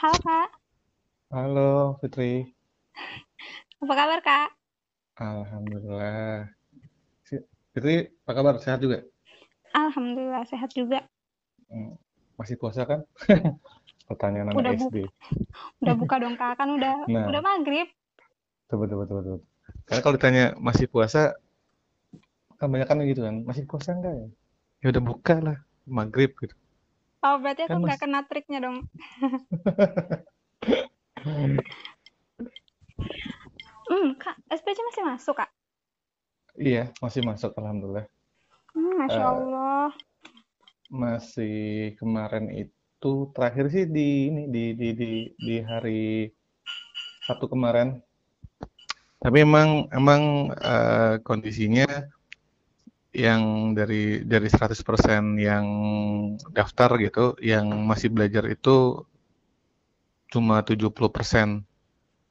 Halo Kak, Halo Fitri, apa kabar Kak? Alhamdulillah. Fitri, apa kabar? Sehat juga? Alhamdulillah sehat juga. Hmm, Masih puasa kan? Pertanyaan anak Udah bu, SD. udah buka dong Kak, kan udah udah Nah, maghrib. betul, betul, betul, betul. Karena kalau ditanya masih puasa, kan banyak kan gitu kan, masih puasa enggak ya? Ya udah buka lah, maghrib gitu. Oh berarti aku nggak mas, kena triknya dong. Hmm, Kak, SPC masih masuk Kak? iya masih masuk, Alhamdulillah. Hmm, Masya Eh, Allah. masih kemarin itu terakhir sih di ini di di di di hari Sabtu kemarin. Tapi emang emang eh, kondisinya yang dari dari 100% yang daftar gitu, yang masih belajar itu cuma 70%.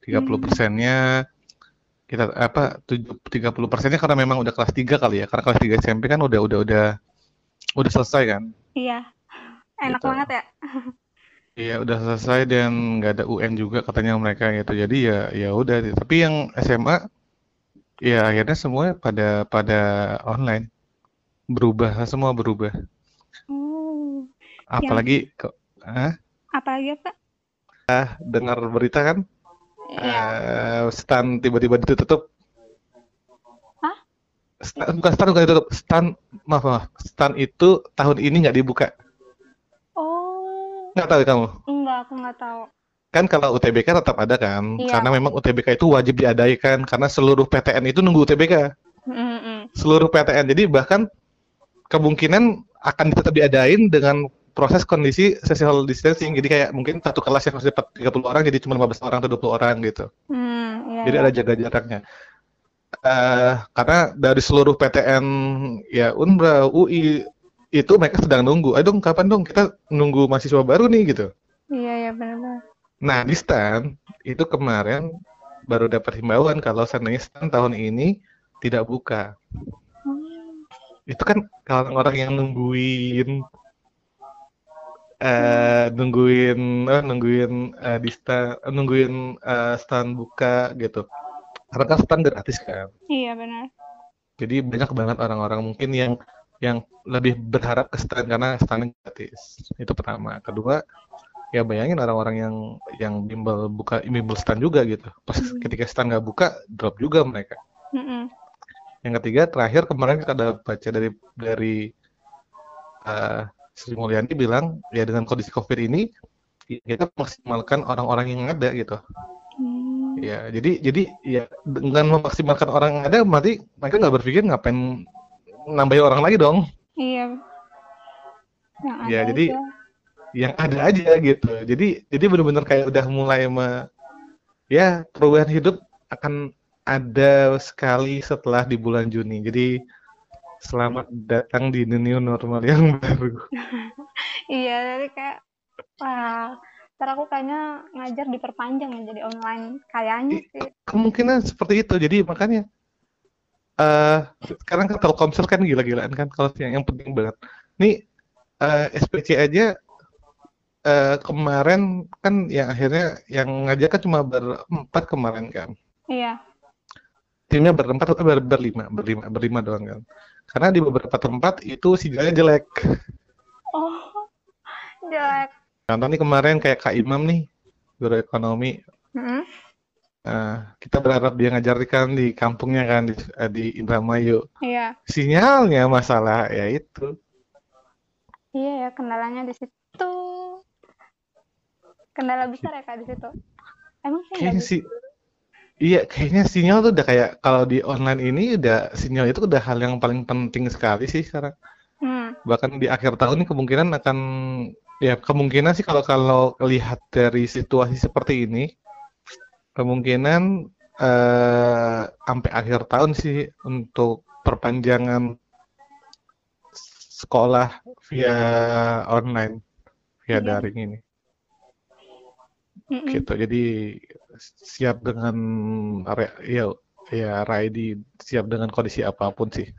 Hmm, 30%-nya kita apa tujuh- 30%-nya karena memang udah kelas 3 kali ya. Karena kelas 3 SMP kan udah udah udah udah selesai kan iya, enak gitu. banget ya. Iya udah selesai dan nggak ada UN juga katanya mereka gitu. Jadi ya ya udah. Tapi yang SMA ya akhirnya semua pada pada online. Berubah semua berubah. Oh, yang Apalagi kok ah, apa? Lagi Kak? dengar berita kan? Ya, eh stan tiba-tiba ditutup. Ah? Stan, bukan stan bukan ditutup. Stan maaf maaf. Stan itu tahun ini nggak dibuka. Oh, nggak tahu kamu? Enggak, aku nggak tahu. Kan kalau UTBK tetap ada kan Iya, karena memang. UTBK itu wajib diadaikan karena seluruh PTN itu nunggu UTBK Hmm, hmm. seluruh PTN jadi bahkan kemungkinan akan tetap diadain dengan proses kondisi social distancing jadi kayak mungkin satu kelas yang harus dapat 30 orang jadi cuma 15 orang atau 20 orang gitu Hmm, iya jadi ada jaga jaraknya Eh, karena dari seluruh PTN ya Unbra, UI itu mereka sedang nunggu. Ayo dong kapan dong kita nunggu mahasiswa baru nih gitu. Iya ya benar-benar. Nah di STAN itu kemarin baru dapat himbauan kalau seandainya STAN tahun ini tidak buka. Hmm, Itu kan kalau orang yang nungguin eh nungguin eh, nungguin eh, di STAN nungguin eh, STAN buka gitu. Karena kan STAN gratis kan. Iya benar. Jadi banyak banget orang-orang mungkin yang yang lebih berharap ke stand karena stand gratis. Itu pertama. Kedua, ya bayangin orang-orang yang yang bimbel buka bimbel stand juga gitu. Pas Hmm, ketika stand nggak buka, drop juga mereka. hmm, hmm. Yang ketiga, terakhir kemarin kita ada baca dari dari eh, Sri Mulyani bilang ya dengan kondisi COVID ini kita maksimalkan orang-orang yang ada gitu. Hmm, Ya, jadi jadi ya dengan memaksimalkan orang yang ada berarti mereka nggak berpikir ngapain nambahin orang lagi dong. Iya, yang Ya, jadi aja. Yang ada aja gitu. Jadi jadi benar-benar kayak udah mulai me, ya perubahan hidup akan ada sekali setelah di bulan Juni. Jadi selamat datang di new normal yang baru. Iya, jadi kayak wah, ntar aku kayaknya ngajar diperpanjang ya jadi online. Kayaknya sih. Kemungkinan seperti itu. Jadi makanya eh sekarang kan Telkomsel kan gila-gilaan kan kalau yang, yang penting banget. Nih eh, SPC aja eh, kemarin kan yang akhirnya yang ngajak kan cuma berempat kemarin kan. Iya. timnya berempat atau ber, berlima berlima berlima doang kan karena di beberapa tempat itu sinyalnya jelek Oh, jelek. contoh nih kemarin kayak Kak Imam nih guru ekonomi Hmm, eh, kita berharap dia ngajarkan di kampungnya kan di, eh, di Indramayu Iya. sinyalnya masalah ya itu Iya ya, kendalanya di situ. Kendala besar ya Kak di situ. Emang kayaknya gitu. sih iya kayaknya sinyal tuh udah kayak kalau di online ini udah sinyal itu udah hal yang paling penting sekali sih sekarang Hmm, bahkan di akhir tahun ini kemungkinan akan ya kemungkinan sih kalau kalau lihat dari situasi seperti ini Kemungkinan eh, sampai akhir tahun sih untuk perpanjangan sekolah via online, via iya. daring ini, Mm-mm. gitu. Jadi siap dengan ya ya Raidi siap dengan kondisi apa pun sih,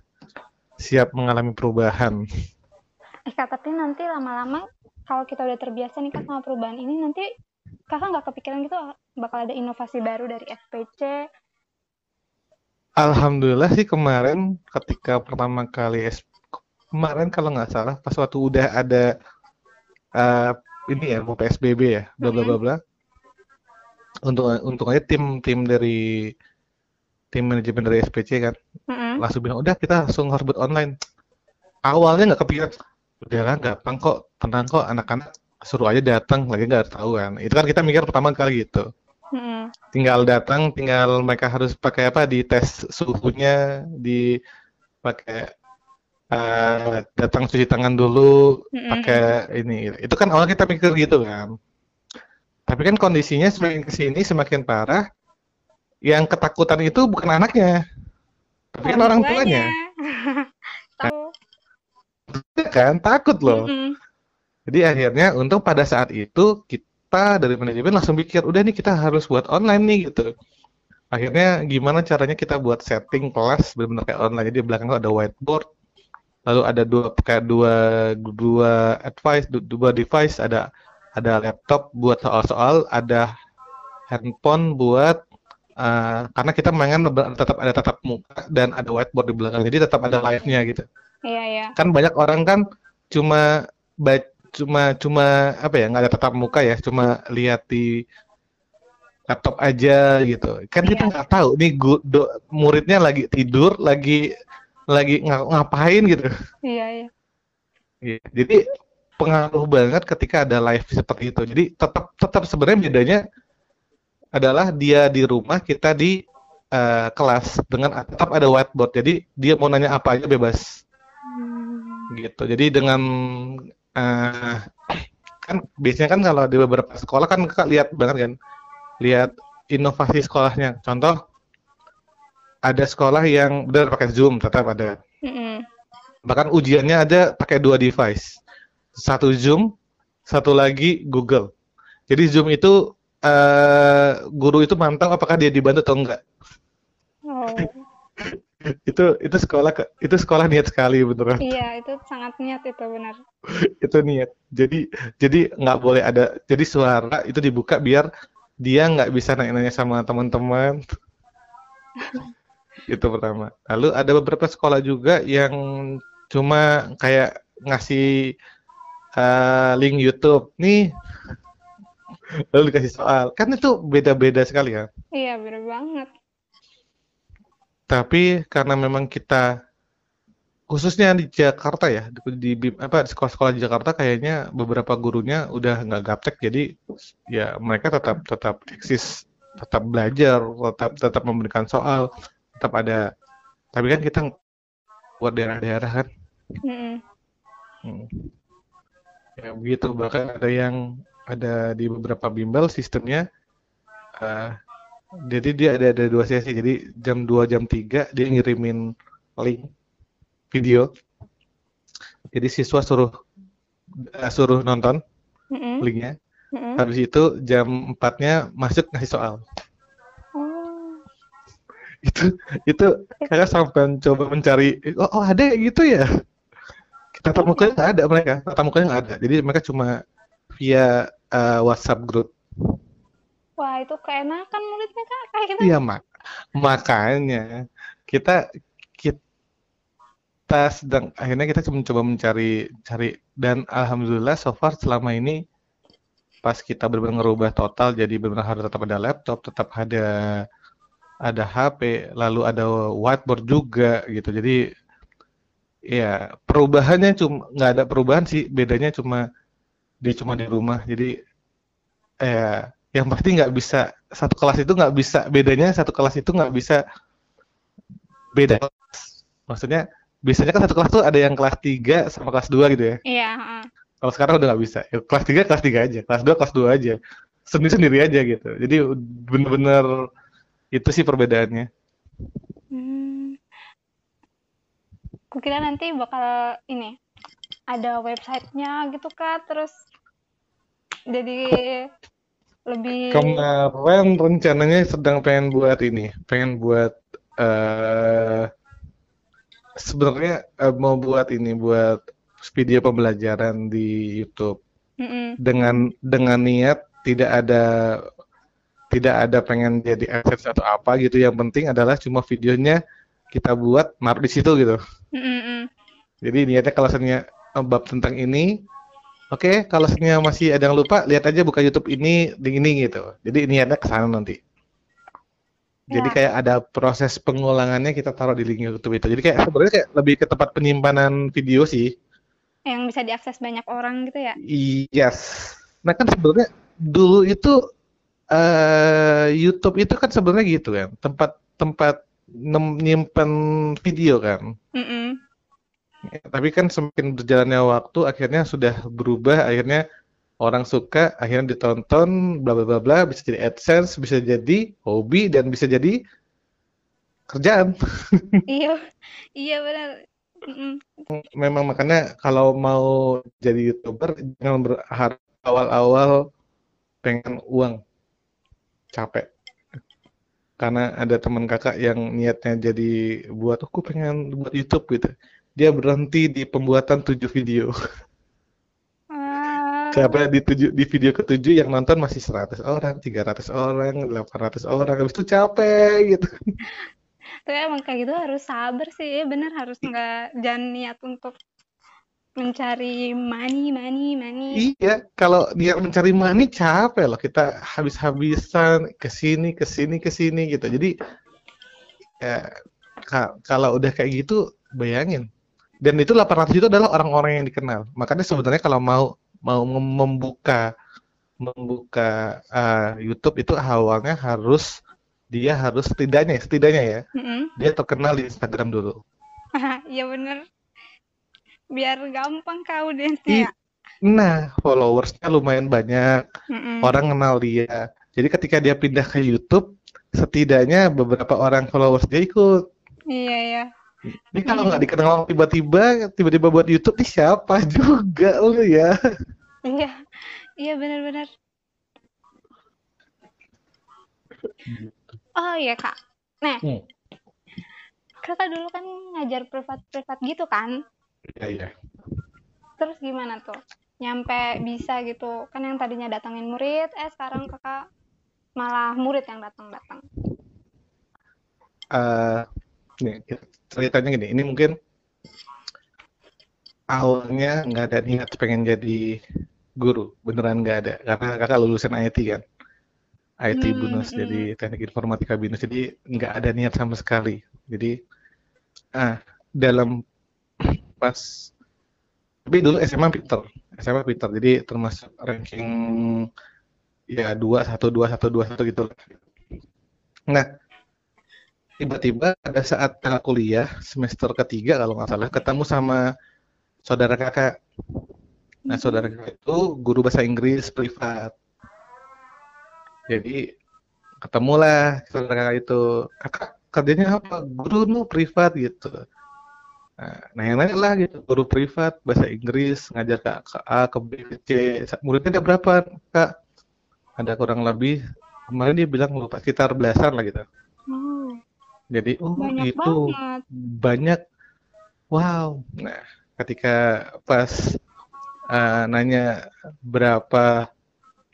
siap mengalami perubahan. Eh Kak, tapi nanti lama-lama kalau kita udah terbiasa nih Kak sama perubahan ini nanti kakak nggak kepikiran gitu bakal ada inovasi baru dari SPC Alhamdulillah sih kemarin ketika pertama kali S kemarin kalau nggak salah pas waktu udah ada uh, ini ya mau PSBB ya bla bla bla bla untuk untuk aja tim tim dari tim manajemen dari SPC kan. Mm-mm. langsung bilang udah kita langsung harus buat online. Awalnya nggak kepikiran. Udah lah gampang kok tenang kok anak-anak suruh aja datang lagi nggak tahu kan. Itu kan kita mikir pertama kali gitu. Mm-mm. tinggal datang tinggal mereka harus pakai apa di tes suhunya di pakai eh, datang cuci tangan dulu Mm-mm. pakai ini. Itu kan awal kita mikir gitu kan tapi kan kondisinya semakin ke sini semakin parah yang ketakutan itu bukan anaknya tapi kan orang tuanya. Tahu. Iya kan? Takut loh. Jadi akhirnya untung pada saat itu kita dari manajemen langsung pikir udah nih kita harus buat online nih gitu. Akhirnya gimana caranya kita buat setting kelas benar-benar kayak online. Jadi di belakang ada whiteboard lalu ada dua kayak dua dua advice du- dua device ada ada laptop buat soal-soal ada handphone buat eh, karena kita mainan tetap ada tatap muka dan ada whiteboard di belakang jadi tetap ada live-nya gitu. Iya iya. Kan banyak orang kan cuma cuma cuma apa ya nggak ada tatap muka ya cuma lihat di laptop aja gitu. Kan kita Iya. nggak tahu nih gu- do- muridnya lagi tidur lagi lagi nga- ngapain gitu. Iya iya. Iya, jadi pengaruh banget ketika ada live seperti itu jadi tetap tetap sebenarnya bedanya adalah dia di rumah kita di eh, kelas dengan tetap ada whiteboard jadi dia mau nanya apa aja bebas gitu. Jadi dengan eh, kan biasanya kan kalau di beberapa sekolah kan kakak lihat banget kan, lihat inovasi sekolahnya. Contoh ada sekolah yang benar pakai Zoom tetap ada. Mm-mm. Bahkan ujiannya ada pakai dua device, satu Zoom, satu lagi Google. Jadi Zoom itu eh, guru itu mantau apakah dia dibantu atau enggak. oh Itu itu sekolah itu sekolah niat sekali beneran. iya itu sangat niat itu benar itu niat jadi jadi nggak boleh ada jadi suara itu dibuka biar dia nggak bisa nanya-nanya sama teman-teman itu pertama lalu ada beberapa sekolah juga yang cuma kayak ngasih eh, link YouTube. Nih. Lalu dikasih soal. Kan itu beda-beda sekali ya. Iya benar banget. Tapi karena memang kita khususnya di Jakarta ya di, di apa di sekolah-sekolah di Jakarta kayaknya beberapa gurunya udah nggak gaptek jadi ya mereka tetap tetap eksis tetap belajar tetap tetap memberikan soal tetap ada. Tapi kan kita buat daerah-daerah kan. Mm-mm. Hmm. Ya begitu. Bahkan ada yang ada di beberapa bimbel sistemnya eh, jadi dia ada ada dua sesi. Jadi jam 2 jam 3 dia ngirimin link video. Jadi siswa suruh eh, suruh nonton Mm-mm. linknya. Mm-mm. habis itu jam 4-nya masuk ngasih soal. Oh. Itu itu kakak sampai coba mencari oh, oh ada gitu ya tatap mukanya nggak ada mereka. Tatap mukanya nggak ada. Jadi mereka cuma via eh, WhatsApp group. Wah itu keenakan muridnya kak. Kayak gitu. Iya mak makanya kita kita sedang akhirnya kita cuma coba mencari cari. Dan alhamdulillah so far selama ini pas kita benar-benar ngerubah total jadi benar-benar harus tetap ada laptop tetap ada ada HP lalu ada whiteboard juga gitu. Jadi ya perubahannya cuma nggak ada perubahan sih bedanya cuma dia cuma di rumah. Jadi eh yang pasti nggak bisa satu kelas itu nggak bisa bedanya satu kelas itu nggak bisa beda kelas. maksudnya biasanya kan satu kelas tuh ada yang kelas 3 sama kelas 2 gitu ya. Iya heeh. kalau sekarang udah nggak bisa. Ya, kelas 3 kelas 3 aja. Kelas 2 kelas 2 aja. Sendiri sendiri aja gitu. Jadi bener-bener itu sih perbedaannya Kukira nanti bakal ini ada websitenya gitu kak, terus jadi lebih Kemarin rencananya sedang pengen buat ini, pengen buat eh sebenarnya eh, mau buat ini, buat video pembelajaran di YouTube Mm-mm. dengan dengan niat tidak ada tidak ada pengen jadi AdSense atau apa gitu. Yang penting adalah cuma videonya kita buat naruh di situ gitu. Mm-mm. Jadi niatnya kalau misalnya eh, bab tentang ini, oke, kalau misalnya masih ada yang lupa, lihat aja buka YouTube ini di ini gitu. Jadi niatnya ke sana nanti. Jadi Ya. kayak ada proses pengulangannya kita taruh di link YouTube itu. Jadi kayak sebenarnya kayak lebih ke tempat penyimpanan video sih. Yang bisa diakses banyak orang gitu ya. Yes. Nah kan sebenarnya dulu itu eh YouTube itu kan sebenarnya gitu kan, tempat tempat nyimpen video kan. Mm-mm. Ya, tapi kan semakin berjalannya waktu akhirnya sudah berubah, akhirnya orang suka, akhirnya ditonton, bla bla bla bla, bisa jadi AdSense, bisa jadi hobi dan bisa jadi kerjaan. Iya, iya benar. Memang makanya kalau mau jadi YouTuber jangan berharap awal-awal pengen uang. Capek. Karena ada teman kakak yang niatnya jadi buat aku pengen buat YouTube gitu. Dia berhenti di pembuatan 7 video. Ah, Karena di, tujuh, di video ketujuh yang nonton masih 100 orang, 300 orang, 800 orang. Habis itu capek gitu. tapi emang kayak gitu harus sabar sih. Bener harus nggak jangan niat untuk mencari money, money, money. Iya, kalau dia mencari money capek loh. Kita habis-habisan ke sini, ke sini, ke sini gitu. Jadi ya, ka- kalau udah kayak gitu, bayangin. Dan itu 800 itu adalah orang-orang yang dikenal. Makanya sebenarnya kalau mau mau mem- membuka membuka uh, YouTube itu awalnya harus dia harus setidaknya setidaknya ya Mm-mm. dia terkenal di Instagram dulu. Iya bener. Biar gampang kau I- dance-nya ya. Nah, followersnya lumayan banyak. Mm-mm. orang kenal dia. Jadi ketika dia pindah ke YouTube, setidaknya beberapa orang followers dia ikut. Iya, iya. Ini kalau nggak dikenal tiba-tiba, tiba-tiba buat YouTube, ini siapa juga lu ya? Iya, iya benar-benar. Oh iya kak. Nah, Hmm. kakak dulu kan ngajar privat-privat gitu kan? Iya, iya. Terus gimana tuh? Nyampe bisa gitu. Kan yang tadinya datangin murid, eh sekarang kakak malah murid yang datang-datang. Eh, nih, ceritanya gini, ini mungkin awalnya nggak ada niat pengen jadi guru, beneran nggak ada. Karena kakak lulusan IT kan, IT Hmm, BUNUS, hmm. jadi teknik informatika BINUS, jadi nggak ada niat sama sekali. Jadi, ah, dalam pas, tapi dulu SMA pinter, SMA pinter, jadi termasuk ranking ya dua satu dua satu dua satu gitu. Nah, tiba-tiba pada saat kuliah semester ketiga kalau nggak salah ketemu sama saudara kakak. Nah, saudara kakak itu guru bahasa Inggris privat. Jadi ketemulah saudara kakak itu. Kakak kerjanya apa? Guru nu privat gitu. Nah, nanya-nanya lah gitu, guru privat bahasa Inggris ngajar ke, ke A, ke B, ke C. Muridnya ada berapa, Kak? Ada kurang lebih kemarin dia bilang lupa sekitar belasan lah gitu. Oh, Jadi, oh banyak banget. banyak. Wow. Nah, ketika pas eh, nanya berapa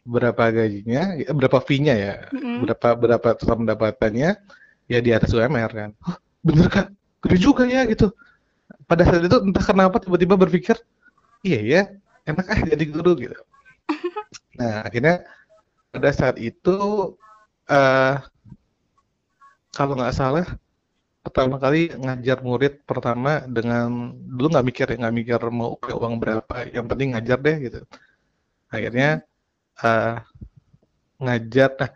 berapa gajinya, ya, berapa fee-nya ya, Mm-mm. berapa berapa total pendapatannya, ya di atas UMR kan. Oh, bener kak, gede juga ya gitu. Pada saat itu entah kenapa tiba-tiba berpikir, iya ya, enak ah jadi guru gitu. Nah, akhirnya pada saat itu eh kalau nggak salah pertama kali ngajar murid pertama dengan dulu nggak mikir ya nggak mikir mau uang berapa yang penting ngajar deh gitu akhirnya eh, ngajar nah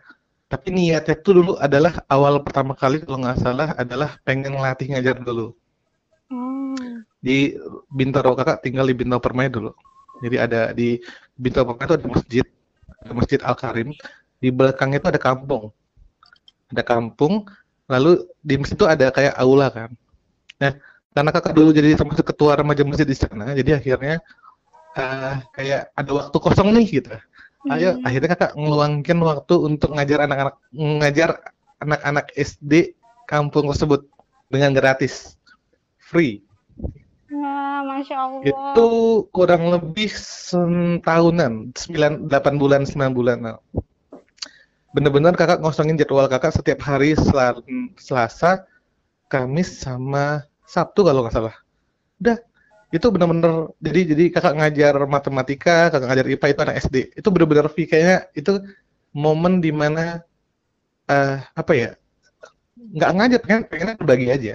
tapi niatnya tuh dulu adalah awal pertama kali kalau nggak salah adalah pengen ngelatih ngajar dulu di Bintaro kakak tinggal di Bintaro Permai dulu. Jadi ada di Bintaro Permai itu ada masjid ada masjid Al Karim di belakangnya itu ada kampung. Ada kampung lalu di masjid itu ada kayak aula kan. Nah karena kakak dulu jadi termasuk ketua remaja masjid di sana jadi akhirnya eh, kayak ada waktu kosong nih gitu. Ayo Hmm. akhirnya kakak ngeluangkan waktu untuk ngajar anak-anak ngajar anak-anak SD kampung tersebut dengan gratis. Free Masya Allah. Itu kurang lebih setahunan, 9, 8 bulan, 9 bulan. Bener-bener kakak ngosongin jadwal kakak setiap hari Sel- Selasa, Kamis, sama Sabtu kalau nggak salah. Udah, itu bener-bener, jadi jadi kakak ngajar matematika, kakak ngajar IPA itu anak SD. Itu bener-bener kayaknya itu momen di mana eh apa ya, nggak ngajar, pengen, pengennya berbagi aja.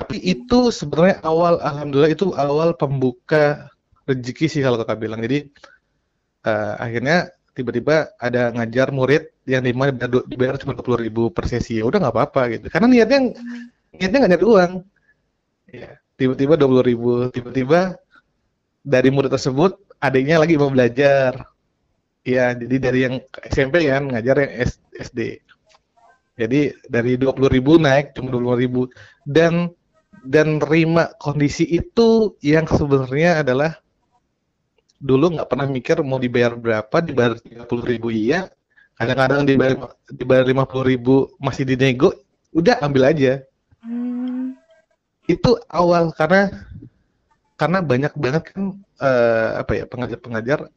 Tapi itu sebenarnya awal, alhamdulillah itu awal pembuka rezeki sih kalau kakak bilang. Jadi eh, akhirnya tiba-tiba ada ngajar murid yang di mana dibayar, dibayar cuma dua puluh ribu per sesi ya udah nggak apa-apa gitu. Karena niatnya niatnya nggak nyari uang. Ya, tiba-tiba dua puluh ribu, tiba-tiba dari murid tersebut adiknya lagi mau belajar. Ya, jadi dari yang SMP kan ngajar yang SD. Jadi dari dua puluh ribu naik cuma dua puluh ribu dan dan terima kondisi itu yang sebenarnya adalah dulu nggak pernah mikir mau dibayar berapa, dibayar tiga puluh ribu iya, kadang-kadang dibayar dibayar lima puluh ribu masih dinego, udah ambil aja. Hmm. Itu awal karena karena banyak banget kan eh, apa ya pengajar-pengajar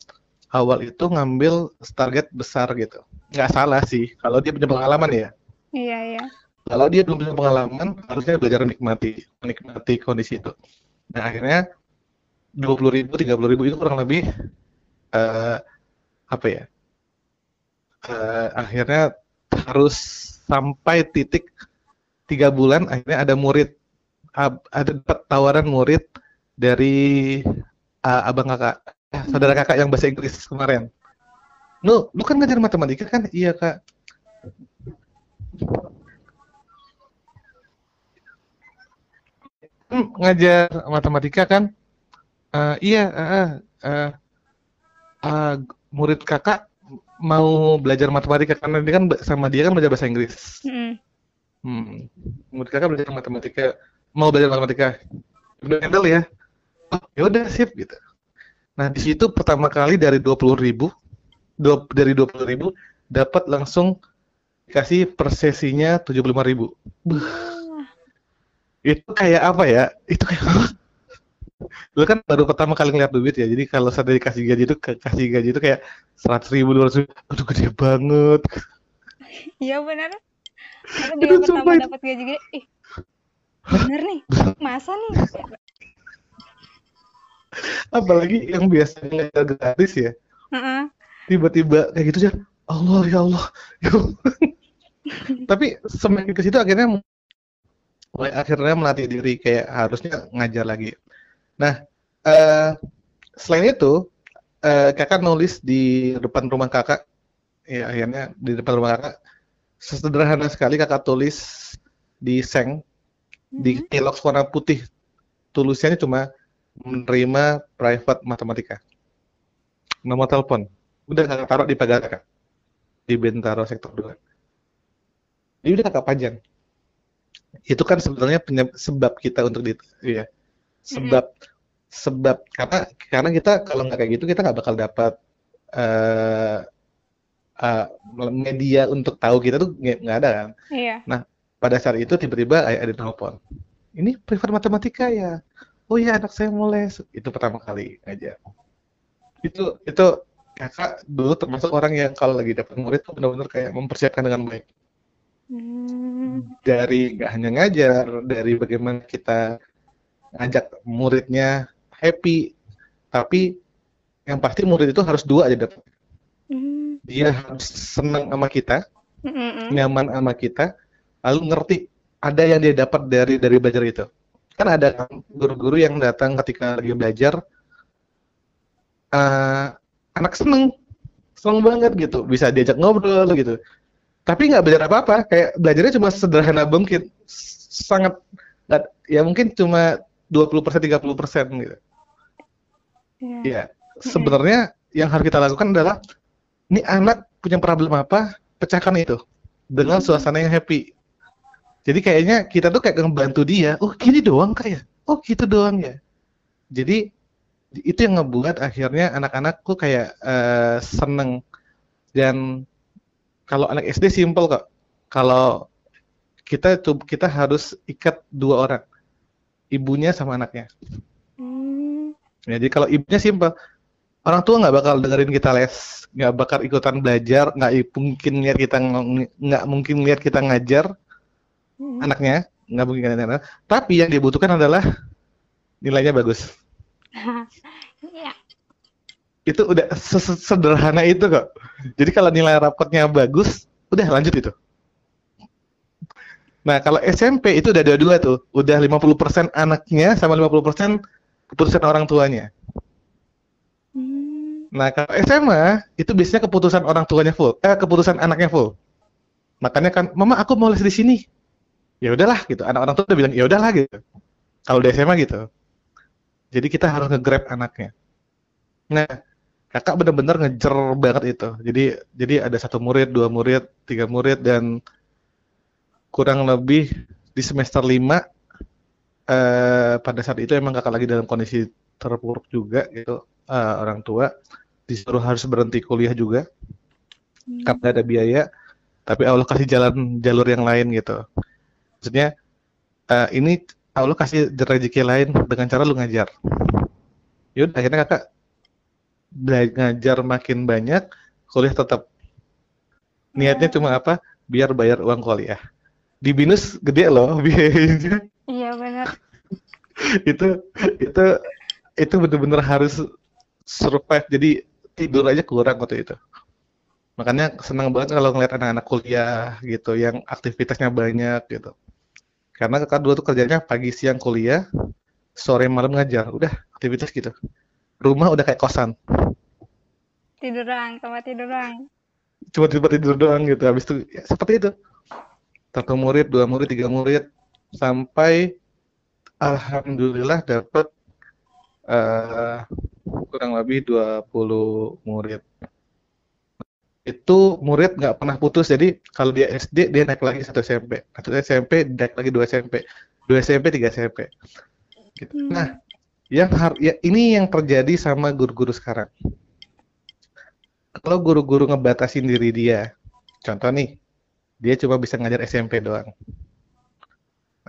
awal itu ngambil target besar gitu. Nggak salah sih kalau dia punya pengalaman ya. Iya, iya. Kalau dia belum punya pengalaman, harusnya belajar menikmati, menikmati kondisi itu. Nah, akhirnya 20 ribu, 30 ribu itu kurang lebih eh, apa ya? eh, akhirnya harus sampai titik tiga bulan, akhirnya ada murid, ada tawaran murid dari eh, abang kakak, saudara kakak yang bahasa Inggris kemarin. Nu, lu kan ngajar matematika kan? Iya kak. Hmm, ngajar matematika kan? Eh, iya, eh, eh, eh, murid kakak mau belajar matematika karena dia kan sama dia kan belajar bahasa Inggris. Mm-mm. Hmm. Murid kakak belajar matematika, mau belajar matematika. Udah handle ya? Oh, ya udah sip gitu. Nah, di situ pertama kali dari 20 ribu, dua- dari 20 ribu dapat langsung kasih per sesinya 75 ribu. Itu kayak apa ya? Itu kayak Lu kan baru pertama kali ngeliat duit ya, jadi kalau saya dikasih gaji itu kasih gaji itu kayak seratus ribu, dua ribu, aduh gede banget. Iya benar. Aku juga sumpah pertama dapat gaji gede, ih bener nih, masa nih? Apalagi yang biasanya gratis ya, Heeh. tiba-tiba kayak gitu ya, Allah ya Allah. ya Allah. Tapi semakin ke situ akhirnya mulai akhirnya melatih diri kayak harusnya ngajar lagi. Nah, eh, selain itu eh, kakak nulis di depan rumah kakak, ya akhirnya di depan rumah kakak. Sesederhana sekali kakak tulis di seng di Kelox warna putih. Tulisannya cuma menerima private matematika nomor telepon. Udah kakak taruh di pagar kakak. Di Bentaro sektor 2 ini udah kakak pajang itu kan sebenarnya penyeb- sebab kita untuk di ya sebab sebab karena karena kita kalau nggak kayak gitu kita nggak bakal dapat eh eh, media untuk tahu kita tuh nggak ada kan? Iya. pada saat itu tiba-tiba ada telepon ini privat matematika ya? Oh iya anak saya mau les itu pertama kali aja. Itu itu kakak dulu termasuk orang yang kalau lagi dapat murid tuh benar-benar kayak mempersiapkan dengan baik. Hmm. Dari nggak hanya ngajar dari bagaimana kita ngajak muridnya happy tapi yang pasti murid itu harus dua aja dapat Hmm. dia harus senang sama kita nyaman sama kita, lalu ngerti ada yang dia dapat dari dari belajar itu. Kan ada kan guru-guru yang datang ketika lagi belajar, eh, anak seneng, seneng banget gitu, bisa diajak ngobrol gitu. Tapi nggak belajar apa-apa, kayak belajarnya cuma sederhana mungkin, sangat nggak- ya mungkin cuma 20% 30% gitu. Iya. Ya, sebenarnya yang harus kita lakukan adalah ini anak punya problem apa, pecahkan itu dengan suasana yang happy. Jadi kayaknya kita tuh kayak ngebantu dia. Oh, gini doang kayak. Oh, gitu doang ya. Jadi itu yang ngebuat akhirnya anak-anak tuh kayak eh, seneng dan kalau anak SD simple kok. Kalau kita tuh kita harus ikat dua orang. ibunya sama anaknya. Hmm. Ya, jadi kalau ibunya simpel, orang tua nggak bakal dengerin kita les, nggak bakal ikutan belajar, nggak mungkin lihat kita ng- nggak mungkin lihat kita ngajar Hmm. anaknya, nggak mungkin anak Tapi yang dibutuhkan adalah nilainya bagus. Iya. Itu udah se- sederhana itu kok. Jadi kalau nilai rapotnya bagus, udah lanjut itu. Nah, kalau SMP itu udah dua-dua tuh. Udah 50% anaknya sama 50% keputusan orang tuanya. Hmm. Nah, kalau SMA itu biasanya keputusan orang tuanya full, eh keputusan anaknya full. Makanya kan, "Mama, aku mau les di sini." Ya udahlah gitu. Anak orang tua udah bilang, "Ya udahlah" gitu. Kalau di SMA gitu. Jadi kita harus nge-grab anaknya. Nah, kakak bener-bener ngejer banget itu. Jadi jadi ada satu murid, dua murid, tiga murid dan kurang lebih di semester 5 eh pada saat itu emang kakak lagi dalam kondisi terpuruk juga gitu eh, orang tua disuruh harus berhenti kuliah juga Hmm. karena ada biaya tapi Allah kasih jalan jalur yang lain gitu maksudnya eh, ini Allah kasih rezeki lain dengan cara lu ngajar yaudah akhirnya kakak ngajar makin banyak kuliah tetap. Niatnya cuma apa? Biar bayar uang kuliah. Di binus gede loh biayanya. Iya benar. itu itu itu bener-bener harus survive. Jadi tidur aja kurang waktu itu. Makanya senang banget kalau ngeliat anak-anak kuliah gitu yang aktivitasnya banyak gitu. Karena kakak dulu tuh kerjanya pagi siang kuliah sore malam ngajar. Udah aktivitas gitu rumah udah kayak kosan. Tiduran, tempat tiduran. cuma tidur tidur doang gitu. Habis itu ya, seperti itu. Satu murid dua murid tiga murid. Sampai alhamdulillah dapat eh, kurang lebih 20 murid. Itu murid nggak pernah putus. Jadi kalau dia SD dia naik lagi satu SMP satu SMP naik lagi dua SMP dua SMP tiga SMP gitu. Hmm. nah yang har ya ini yang terjadi sama guru-guru sekarang. Kalau guru-guru ngebatasin diri dia contoh nih dia cuma bisa ngajar SMP doang.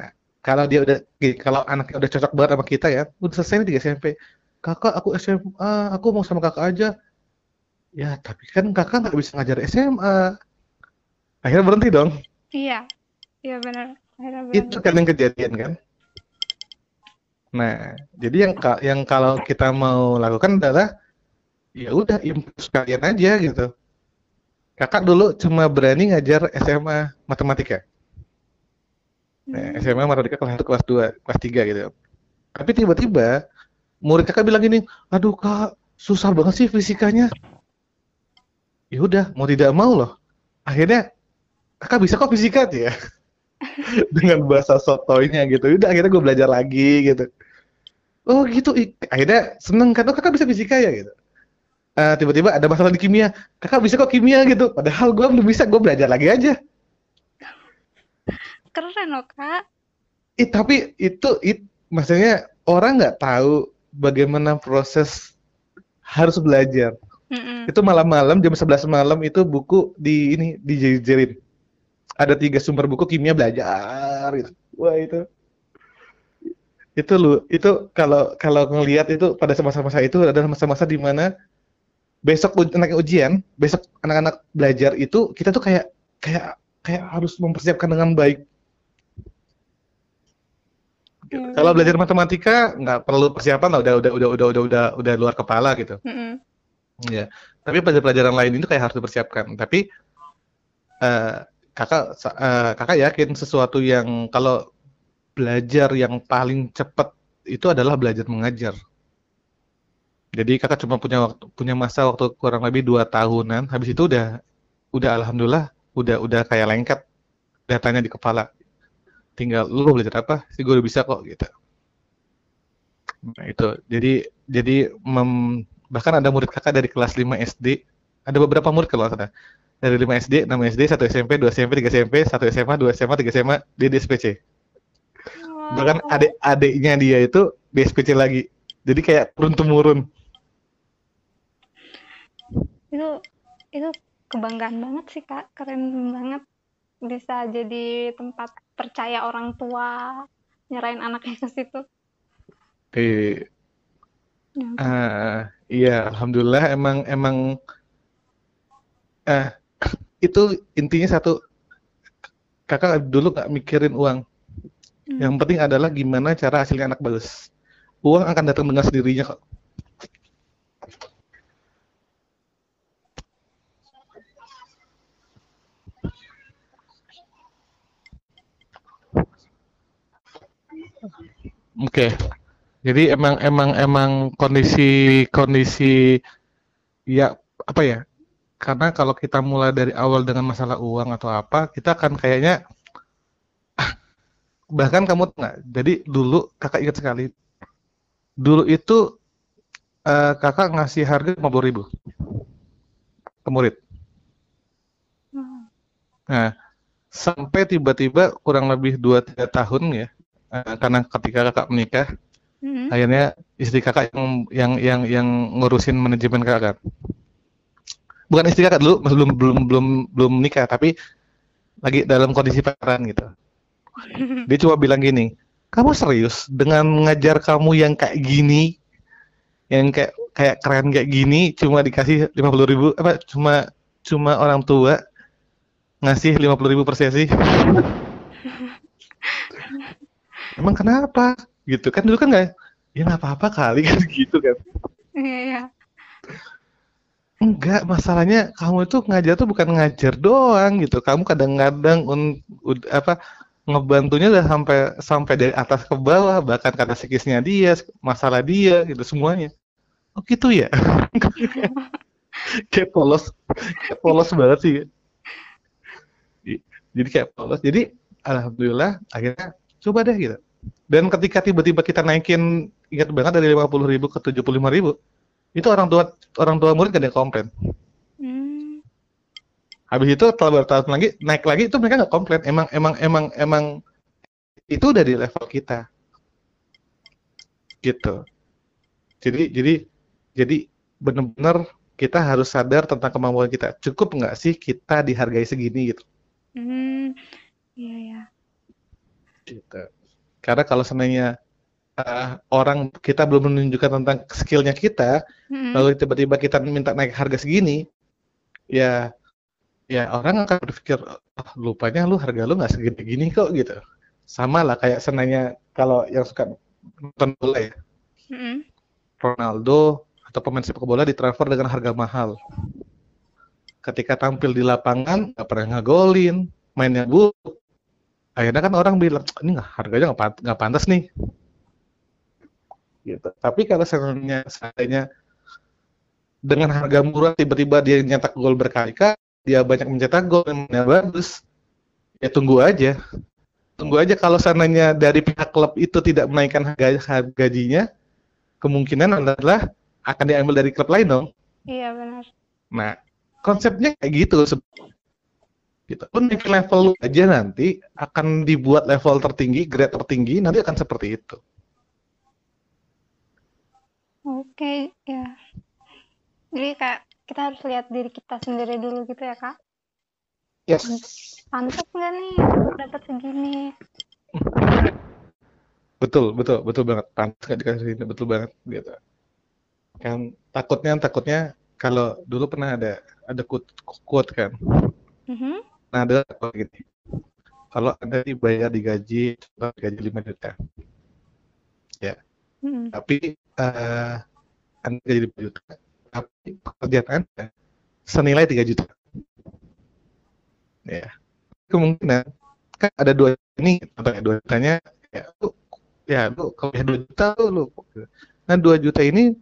Nah kalau dia udah kalau anaknya udah cocok banget sama kita ya udah selesai nih di SMP kakak aku SMA aku mau sama kakak aja. Ya tapi kan kakak nggak bisa ngajar SMA akhirnya berhenti dong. Iya. Iya benar. Akhirnya itu kan yang kejadian kan nah jadi yang yang kalau kita mau lakukan adalah ya udah improve kalian aja gitu. Kakak dulu cuma berani ngajar SMA matematika. Nah, Hmm. SMA matematika kelas 1 kelas 2 kelas 3 gitu. Tapi tiba-tiba murid kakak bilang gini aduh kak susah banget sih fisikanya. Ya udah mau tidak mau loh. Akhirnya kakak bisa kok fisika? Ya dengan bahasa sotoynya gitu. Udah akhirnya gue belajar lagi gitu oh gitu. Akhirnya seneng kan oh kakak bisa fisika ya? Gitu. Eh, tiba-tiba ada masalah di kimia. Kakak bisa kok kimia? Gitu. Padahal gue belum bisa gue belajar lagi aja. Keren loh, Kak. Ih, tapi itu it, maksudnya orang nggak tahu bagaimana proses harus belajar. Mm-mm. itu malam-malam jam 11 malam itu buku di ini dijejerin. Ada tiga sumber buku kimia belajar gitu. Wah itu itu lu itu kalau kalau ngelihat itu pada masa-masa itu adalah masa-masa di mana besok anak ujian besok anak-anak belajar itu kita tuh kayak kayak kayak harus mempersiapkan dengan baik Gitu. Hmm. kalau belajar matematika nggak perlu persiapan lah udah udah udah udah udah udah udah luar kepala gitu Mm-mm. Ya, tapi pada pelajaran lain itu kayak harus dipersiapkan. Tapi eh, kakak eh, kakak yakin sesuatu yang kalau belajar yang paling cepat itu adalah belajar mengajar. Jadi kakak cuma punya waktu punya masa waktu kurang lebih dua tahunan. Habis itu udah udah alhamdulillah udah udah kayak lengket datanya di kepala. Tinggal lu belajar apa sih gue udah bisa kok gitu. Nah, itu. Jadi jadi mem- bahkan ada murid kakak dari kelas 5 SD. Ada beberapa murid kalau salah. Dari 5 SD, 6 SD, 1 SMP, 2 SMP, 3 SMP, 1 SMA, 2 SMA, 3 SMA, dia di SPC. Bahkan adik-adiknya dia itu di SPC lagi. Jadi kayak turun temurun. Itu itu kebanggaan banget sih, Kak. Keren banget bisa jadi tempat percaya orang tua nyerahin anaknya ke situ. di Ya. ah, iya alhamdulillah emang emang eh itu intinya satu kakak dulu nggak mikirin uang Hmm. yang penting adalah gimana cara hasilnya anak bagus uang akan datang dengan sendirinya kok Oke. Jadi emang emang emang kondisi kondisi ya apa ya? Karena kalau kita mulai dari awal dengan masalah uang atau apa, kita akan kayaknya bahkan kamu nggak? Jadi dulu kakak ingat sekali. Dulu itu eh, kakak ngasih harga 50.000 ribu ke murid. Hmm. Nah, sampai tiba-tiba kurang lebih 2-3 tahun ya, eh, karena ketika kakak menikah, Hmm. akhirnya istri kakak yang yang yang yang ngurusin manajemen kakak bukan istri kakak dulu belum belum belum belum nikah tapi lagi dalam kondisi pacaran gitu dia cuma bilang gini kamu serius dengan ngajar kamu yang kayak gini? Yang kayak kayak keren kayak gini cuma dikasih 50.000 ribu apa cuma cuma orang tua ngasih 50.000 ribu per sesi emang kenapa? Gitu. Kan dulu kan nggak ya nggak apa-apa kali kan gitu kan. Iya, iya. enggak masalahnya kamu itu ngajar tuh bukan ngajar doang gitu. Kamu kadang-kadang un- ud- apa ngebantunya udah sampai sampai dari atas ke bawah bahkan kata psikisnya dia masalah dia gitu semuanya. Oh gitu ya? Kayak polos kayak polos banget sih. Jadi kayak polos. Jadi alhamdulillah akhirnya coba deh gitu. Dan ketika tiba-tiba kita naikin ingat banget dari 50.000 ribu ke 75.000 ribu itu orang tua orang tua murid gak ada yang komplain. Habis itu setelah bertahun lagi naik lagi itu mereka nggak komplain emang emang emang emang itu udah di level kita gitu jadi jadi jadi benar-benar kita harus sadar tentang kemampuan kita cukup nggak sih kita dihargai segini gitu Hmm. Iya, iya. gitu karena kalau seandainya uh, orang kita belum menunjukkan tentang skillnya kita Hmm. lalu tiba-tiba kita minta naik harga segini ya ya orang akan berpikir "Ah, lupanya lu harga lu nggak segini gini kok gitu. Sama lah kayak senanya kalau yang suka nonton bola ya. Hmm. Ronaldo atau pemain sepak bola ditransfer dengan harga mahal. Ketika tampil di lapangan nggak pernah ngegolin mainnya buruk. Akhirnya kan orang bilang ini nggak harganya nggak pant- pantas nih. Gitu. Tapi kalau seandainya seandainya dengan harga murah tiba-tiba dia nyetak gol berkali-kali dia banyak mencetak gol dan mainnya bagus ya tunggu aja tunggu aja kalau seandainya dari pihak klub itu tidak menaikkan harga, gajinya kemungkinan adalah akan diambil dari klub lain dong Iya, benar. nah konsepnya kayak gitu gitu lu naikin level lu aja nanti akan dibuat level tertinggi grade tertinggi nanti akan seperti itu Oke, ya. Jadi kayak kita harus lihat diri kita sendiri dulu gitu ya, Kak. yes. Pantas nggak nih dapat segini? betul betul betul banget. Pantas nggak dikasih ini? Betul banget gitu. Kan takutnya takutnya kalau dulu pernah ada ada quote, quote kan? Mhm. nah ada gini. Kalau anda dibayar digaji gaji 5 juta. Mhm. tapi eh anda gaji 5 juta tapi pekerjaan anda senilai 3 juta ya kemungkinan kan ada dua ini atau ya, dua jutanya ya lu ya lu kalau ya dua juta lu, lu nah dua juta ini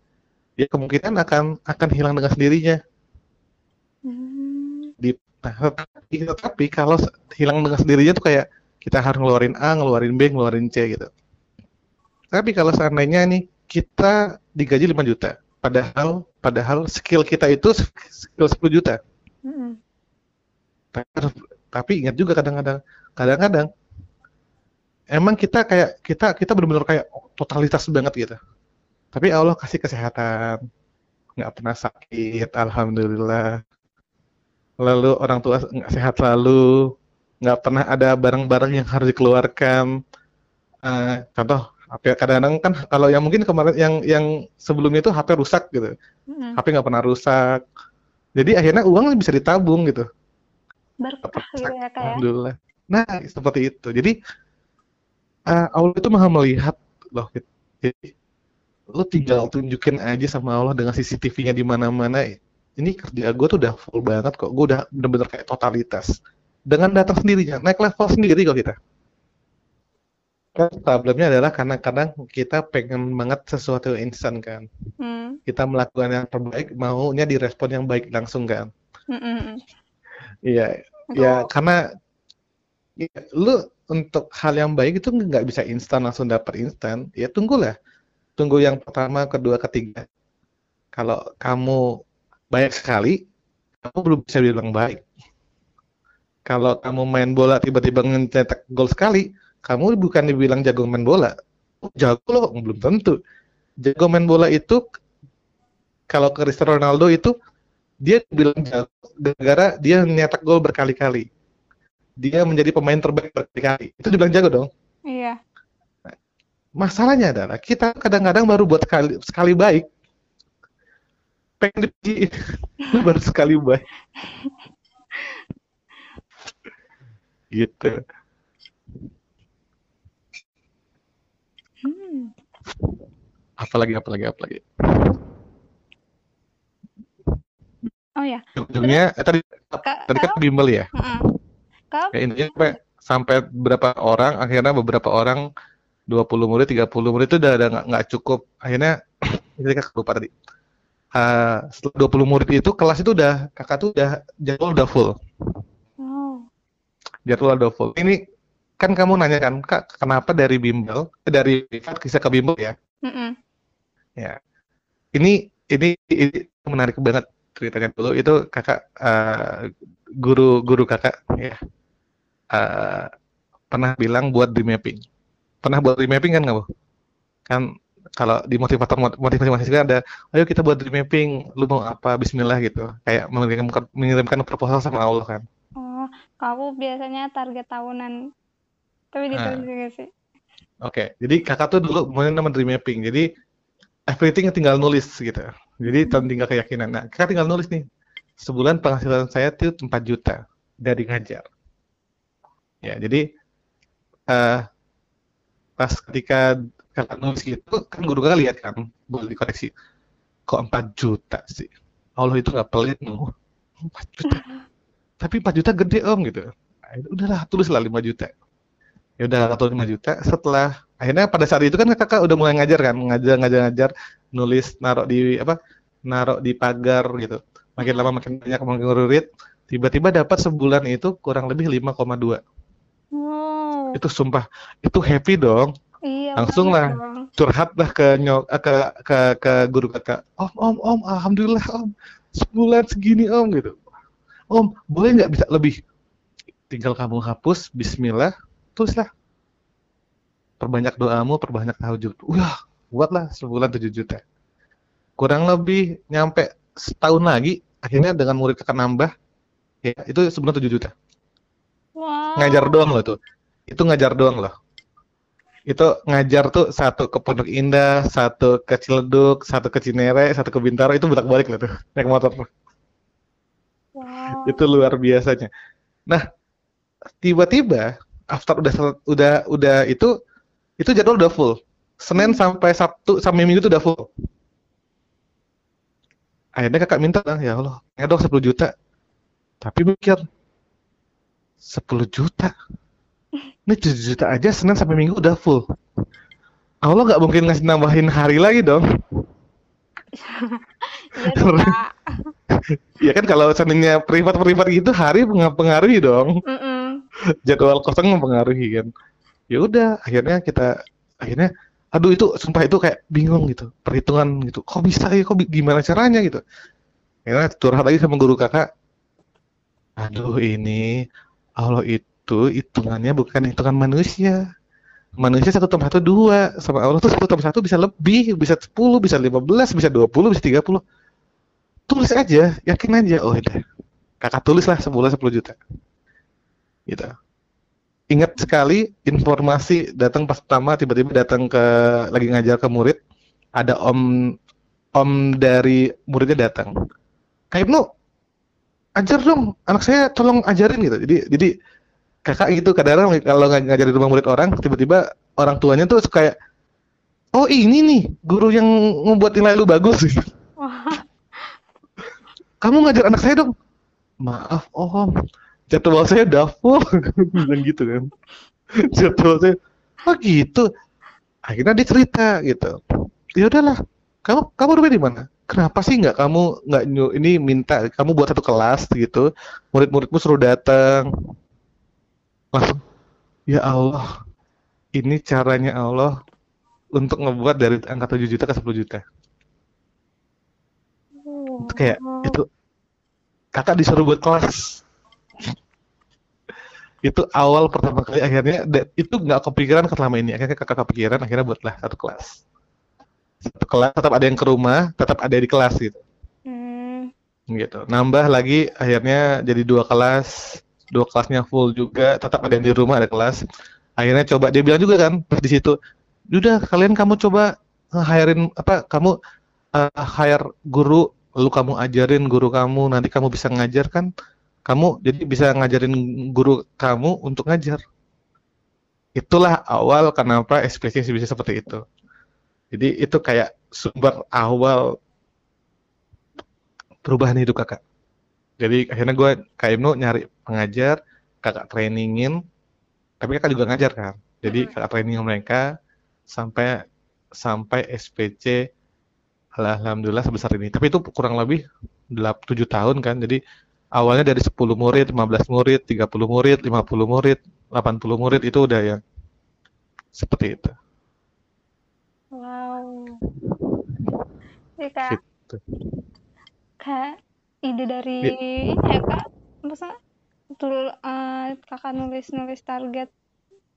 ya kemungkinan akan akan hilang dengan sendirinya Hmm. di nah, tetapi, tetapi kalau hilang dengan sendirinya tuh kayak kita harus ngeluarin A, ngeluarin B, ngeluarin C gitu. Tapi kalau seandainya nih kita digaji 5 juta, padahal padahal skill kita itu skill 10 juta. Mhm. Tapi- Tapi ingat juga kadang-kadang kadang-kadang emang kita kayak kita kita benar-benar kayak totalitas banget gitu. Tapi Allah kasih kesehatan, nggak pernah sakit, alhamdulillah. Lalu orang tua nggak sehat selalu, nggak pernah ada barang-barang yang harus dikeluarkan. Eh, contoh HP kadang-kadang kan kalau yang mungkin kemarin yang yang sebelumnya itu HP rusak gitu. Mm-mm. HP nggak pernah rusak. Jadi akhirnya uang bisa ditabung gitu. Berkah gitu ya kak ya. Alhamdulillah. Nah, seperti itu. Jadi eh, Allah itu maha melihat loh. gitu. Jadi lu tinggal tunjukin aja sama Allah dengan CCTV-nya di mana-mana. Ini kerja gue tuh udah full banget kok. Gue udah bener-bener kayak totalitas. Dengan datang sendirinya, naik level sendiri kok kita. Kan problemnya adalah kadang-kadang kita pengen banget sesuatu yang instan kan. Hmm. Kita melakukan yang terbaik, maunya direspon yang baik langsung kan. Mm-mm. Iya, ya karena ya, lu untuk hal yang baik itu nggak bisa instan langsung dapat instan. Ya tunggulah, tunggu yang pertama, kedua, ketiga. Kalau kamu baik sekali, kamu belum bisa bilang baik. Kalau kamu main bola tiba-tiba ncetak gol sekali, kamu bukan dibilang jago main bola. Oh, jago loh, belum tentu. Jago main bola itu kalau Cristiano Ronaldo itu dia bilang jago gara-gara dia nyetak gol berkali-kali. Dia menjadi pemain terbaik berkali-kali. Itu dibilang jago dong. Iya. Masalahnya adalah kita kadang-kadang baru buat sekali, sekali baik. Pengen dipuji, baru sekali baik. Gitu. Hmm. Apalagi, apalagi, apalagi. Oh ya, Ujungnya, eh, tadi, kak, tadi kan bimbel ya. Heeh. Kak, Ya, intinya sampai, sampai berapa orang, akhirnya beberapa orang 20 murid, 30 murid itu udah, nggak cukup. Akhirnya, kakak lupa tadi. Eh, setelah 20 murid itu, kelas itu udah, kakak tuh udah, jadwal udah full. oh, Jadwal udah full. Ini, kan kamu nanya kan, kak, kenapa dari bimbel, eh, dari privat bisa ke bimbel ya? Mm-mm. Ya. Ini, ini, ini menarik banget ceritanya dulu. Itu kakak, eh, guru, guru kakak, ya. eh, pernah bilang buat dream mapping. Pernah buat dream mapping kan kamu? Kan kalau di motivator motivasi mahasiswa ada, ayo kita buat dream mapping, lu mau apa? Bismillah gitu. Kayak mengirimkan, mengirimkan proposal sama Allah kan. oh, kamu biasanya target tahunan, tapi Nah, ditulis juga sih. Oke, jadi kakak tuh dulu mau nama dream mapping. Jadi everything tinggal nulis gitu. Jadi tan- tinggal keyakinan. Nah, kakak tinggal nulis nih. Sebulan penghasilan saya tuh 4 juta dari ngajar. Ya, jadi eh pas ketika kakak nulis gitu, kan guru kakak lihat kan, boleh dikoreksi. Kok 4 juta sih? Allah itu nggak pelit loh. 4 juta. Tapi 4 juta gede om gitu. Nah, udahlah tulislah 5 juta. Ya udah atau 5 juta. Setelah akhirnya pada saat itu kan kakak udah mulai ngajar kan, ngajar ngajar ngajar, nulis naruh di apa? Naruh di pagar gitu. Makin lama makin banyak makin ngururit. Tiba-tiba dapat sebulan itu kurang lebih 5,2. Wow, Itu sumpah, itu happy dong. iya Langsung lah dong. curhat lah ke nyok eh, ke ke ke guru kakak. Om om om, alhamdulillah om, sebulan segini om gitu. Om, boleh nggak bisa lebih? Tinggal kamu hapus, Bismillah, tulislah. Perbanyak doamu, perbanyak tahajud. Wah, buatlah sebulan 7 juta. Kurang lebih nyampe setahun lagi, akhirnya dengan murid kakak nambah, ya itu sebulan 7 juta. Ngajar Wow, doang loh tuh. Itu ngajar doang loh. Itu ngajar tuh satu ke Pondok Indah, satu ke Ciledug, satu ke Cinere, satu ke Bintaro, itu bolak-balik loh tuh, naik motor. wow, Itu luar biasanya. Nah, tiba-tiba after udah udah udah itu itu jadwal udah full. Senin sampai Sabtu sampai Minggu itu udah full. Akhirnya kakak minta lah, ya Allah, ya dong 10 juta. Tapi mikir 10 juta. Ini 7 juta aja Senin sampai Minggu udah full. Allah nggak mungkin ngasih nambahin hari lagi dong. iya. Ya kan kalau seandainya privat-privat gitu hari mengapengaruhi dong. Mm-mm. Jadwal kosong mempengaruhi kan. Ya udah, akhirnya kita akhirnya aduh itu sumpah itu kayak bingung gitu. Perhitungan gitu. Kok bisa ya? Kok gimana caranya gitu. Akhirnya curhat lagi sama guru kakak. Aduh ini Allah itu hitungannya bukan hitungan manusia. Manusia satu tambah satu dua, sama Allah tuh satu tambah satu bisa lebih, bisa 10, bisa 15, bisa 20, bisa 30. Tulis aja, yakin aja. Oh udah, kakak tulis lah sebulan 10 juta. Gitu. ingat sekali informasi datang pas pertama tiba-tiba datang ke lagi ngajar ke murid ada om om dari muridnya datang. Kayak Ibnu ajar dong anak saya tolong ajarin gitu. Jadi jadi kakak gitu kadang-kadang kalau ng- ngajarin rumah murid orang tiba-tiba orang tuanya tuh suka kayak oh ini nih guru yang membuat nilai lu bagus. Wah, kamu ngajar anak saya dong. Maaf om jadwal saya dafur bilang gitu kan. Jadwal saya oh gitu? Akhirnya dia cerita gitu. Ya udahlah kamu kamu rumahnya di mana? Kenapa sih nggak kamu nggak ini minta kamu buat satu kelas gitu? Murid-muridmu suruh datang. Langsung ya Allah ini caranya Allah untuk ngebuat dari angka 7 juta ke 10 juta. Itu kayak itu kakak disuruh buat kelas itu awal pertama kali akhirnya itu nggak kepikiran ke selama ini. Akhirnya kakak kepikiran akhirnya buatlah satu kelas. Satu kelas tetap ada yang ke rumah tetap ada di kelas gitu. Hmm, gitu. Nambah lagi akhirnya jadi dua kelas. Dua kelasnya full juga tetap ada yang di rumah ada kelas. Akhirnya coba dia bilang juga kan di situ udah kalian kamu coba hirein apa kamu uh, hire guru lalu kamu ajarin guru kamu nanti kamu bisa ngajar kan kamu jadi bisa ngajarin guru kamu untuk ngajar itulah awal kenapa SPC bisa seperti itu jadi itu kayak sumber awal perubahan hidup kakak. Jadi akhirnya gue kayak Ibnu nyari pengajar, kakak trainingin, tapi kakak juga ngajar kan. Jadi kakak training mereka sampai sampai SPC alhamdulillah sebesar ini. Tapi itu kurang lebih 7 tahun kan. Jadi awalnya dari 10 murid, 15 murid, 30 murid, 50 murid, 80 murid itu udah yang seperti itu. wow. Jadi kayak Gitu. kayak ide dari Ya. ini ya kak, maksudnya tul eh, kakak nulis-nulis target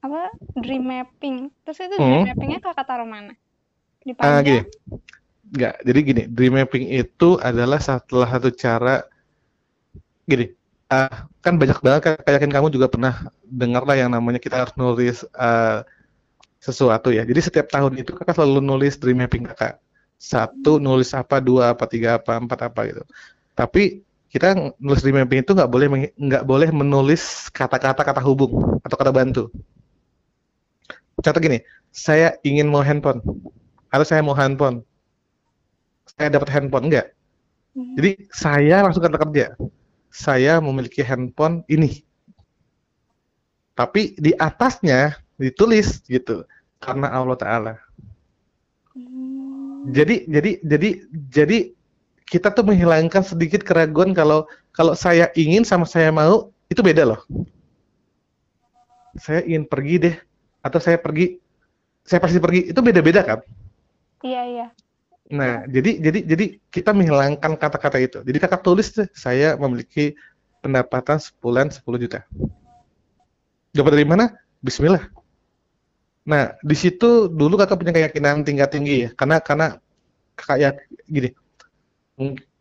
apa dream mapping. Terus itu dream Hmm. mappingnya kakak taruh mana? Ah, gini. Enggak, jadi gini, dream mapping itu adalah salah satu cara gini. ah, kan banyak banget kayak yakin kamu juga pernah dengar lah yang namanya kita harus nulis ah, sesuatu ya. Jadi setiap tahun itu kakak selalu nulis dream mapping kakak. Satu nulis apa, dua apa, tiga apa, empat apa gitu. Tapi kita nulis dream mapping itu nggak boleh nggak boleh menulis kata-kata kata hubung atau kata bantu. Contoh gini, saya ingin mau handphone atau saya mau handphone saya dapat handphone enggak. Hmm. Jadi saya langsung kata kerja. Saya memiliki handphone ini. Tapi di atasnya ditulis gitu karena Allah Taala. Hmm. Jadi jadi jadi jadi kita tuh menghilangkan sedikit keraguan kalau kalau saya ingin sama saya mau itu beda loh. Saya ingin pergi deh atau saya pergi saya pasti pergi itu beda-beda kan? Iya iya. Nah, jadi jadi jadi kita menghilangkan kata-kata itu. Jadi kakak tulis deh, saya memiliki pendapatan sebulan 10 juta. Dapat dari mana? Bismillah. Nah, di situ dulu kakak punya keyakinan tingkat tinggi ya, karena karena kakak ya gini.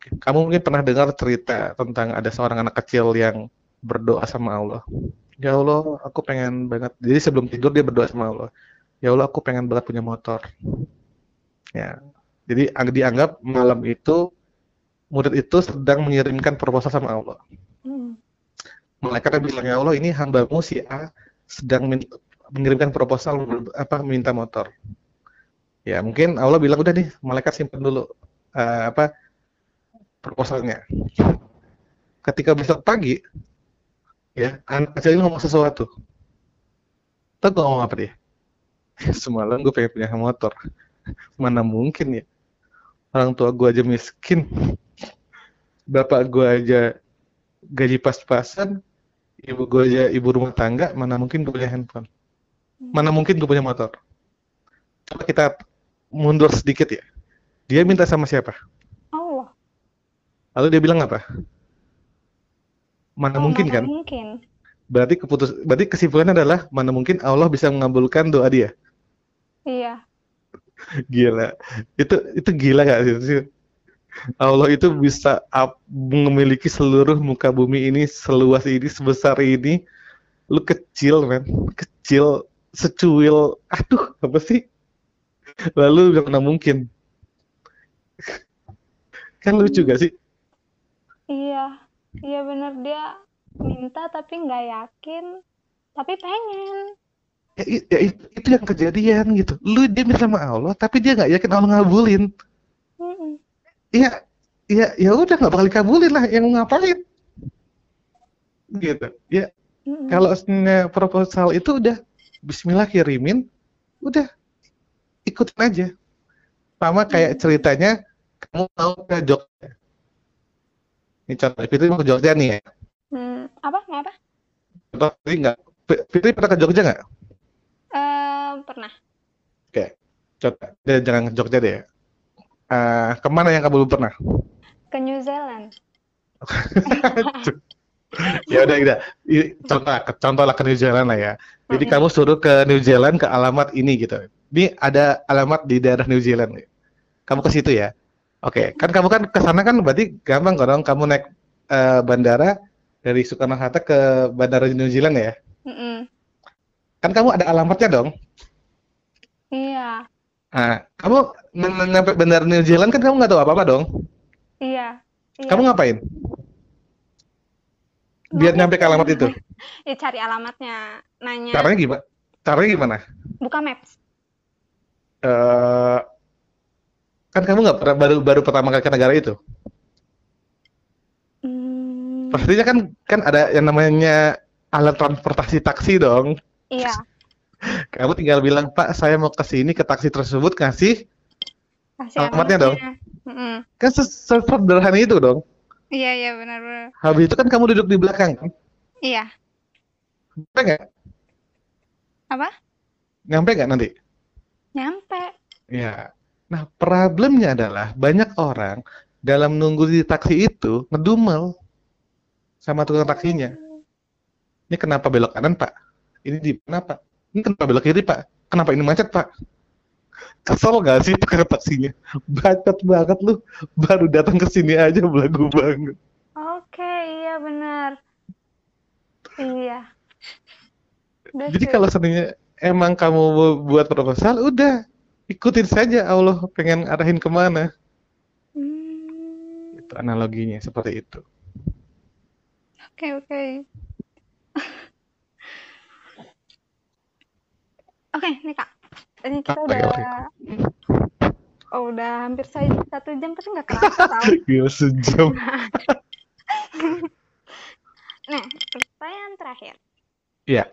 Kamu mungkin pernah dengar cerita tentang ada seorang anak kecil yang berdoa sama Allah. Ya Allah, aku pengen banget. Jadi sebelum tidur dia berdoa sama Allah. Ya Allah, aku pengen banget punya motor. Ya, jadi ang- dianggap malam itu murid itu sedang mengirimkan proposal sama Allah. Hmm. Malaikat bilang ya Allah ini hambamu si A sedang mengirimkan proposal apa minta motor. Ya mungkin Allah bilang udah nih malaikat simpan dulu eh, apa proposalnya. Ketika besok pagi ya anak kecil ini ngomong sesuatu. Tahu ngomong apa dia? Semalam gue pengen punya motor. Mana mungkin ya? Orang tua gue aja miskin. Bapak gue aja gaji pas-pasan. Ibu gue aja ibu rumah tangga. Mana mungkin gue punya handphone? Mana mungkin gue punya motor? Coba kita mundur sedikit ya. Dia minta sama siapa? Allah. Lalu dia bilang apa? Mana Oh, mungkin mana kan? mungkin. Berarti keputus berarti kesimpulannya adalah mana mungkin Allah bisa mengabulkan doa dia. Iya. Gila. Itu itu gila gak sih? Allah itu bisa memiliki seluruh muka bumi ini seluas ini sebesar ini. Lu kecil men. Kecil secuil. Aduh apa sih? Lalu gak pernah mungkin. Kan lucu gak sih? Iya, iya bener. Dia minta tapi nggak yakin, tapi pengen. Ya, ya itu, yang kejadian gitu. Lu dia minta sama Allah tapi dia nggak yakin Allah ngabulin. Iya, ya ya udah nggak bakal dikabulin lah yang ngapain? Gitu ya. Mm-mm. kalau proposal itu udah Bismillah kirimin udah ikutin aja. Sama kayak ceritanya kamu mau ke Jogja? Ini contoh Fitri mau ke Jogja nih ya? Hmm, apa? Mau apa? contoh Fitri nggak? Fi- Fitri pernah ke Jogja nggak Eh, pernah. oke. Dia jangan ke Jogja deh Eh, ke mana yang kamu belum pernah? Ke New Zealand. ya udah udah. Contoh contoh lah ke New Zealand lah ya. Jadi kamu suruh ke New Zealand ke alamat ini gitu. Ini ada alamat di daerah New Zealand kamu ke situ ya. Oke kan kamu kan ke sana kan berarti gampang kan dong. Kamu naik eh, bandara dari Soekarno Hatta ke bandara New Zealand ya? Mm-mm. Kan kamu ada alamatnya dong. Iya, nah kamu nyampe bandara New Zealand kan kamu nggak tahu apa apa dong? Iya, iya. kamu ngapain? Biar Mau nyampe ke alamat itu. Ya cari alamatnya, nanya. caranya gimana caranya gimana? Buka maps. eh kan kamu nggak pernah baru baru pertama kali ke negara itu? Hmm, pastinya kan kan ada yang namanya alat transportasi taksi dong iya, kamu tinggal bilang pak saya mau ke sini ke taksi tersebut kasih kasih Alamatnya dong. Mm-mm. kan sesederhana itu dong Iya, iya benar-benar. habis itu kan kamu duduk di belakang kan Iya. nyampe nggak Apa? nyampe nggak nanti Nyampe. ya nah problemnya adalah banyak orang dalam nunggu di taksi itu ngedumel sama tukang taksinya Ini kenapa belok kanan, Pak? Ini di mana, Pak? Ini kenapa belok kiri, Pak? Kenapa ini macet, Pak? Kesel gak sih tukang taksinya? Bacot banget lu. Baru datang ke sini aja belagu banget. Oke, iya benar. Iya. Jadi kalau seandainya emang kamu buat proposal, udah ikutin saja Allah pengen arahin ke mana. Hmm, Itu analoginya seperti itu. Oke, oke. Oke, nih Kak. Ini kita Oke, udah oke. oh, udah hampir sa- satu jam tapi nggak kerasa tau. Gila sejam. Nah, pertanyaan terakhir. Iya.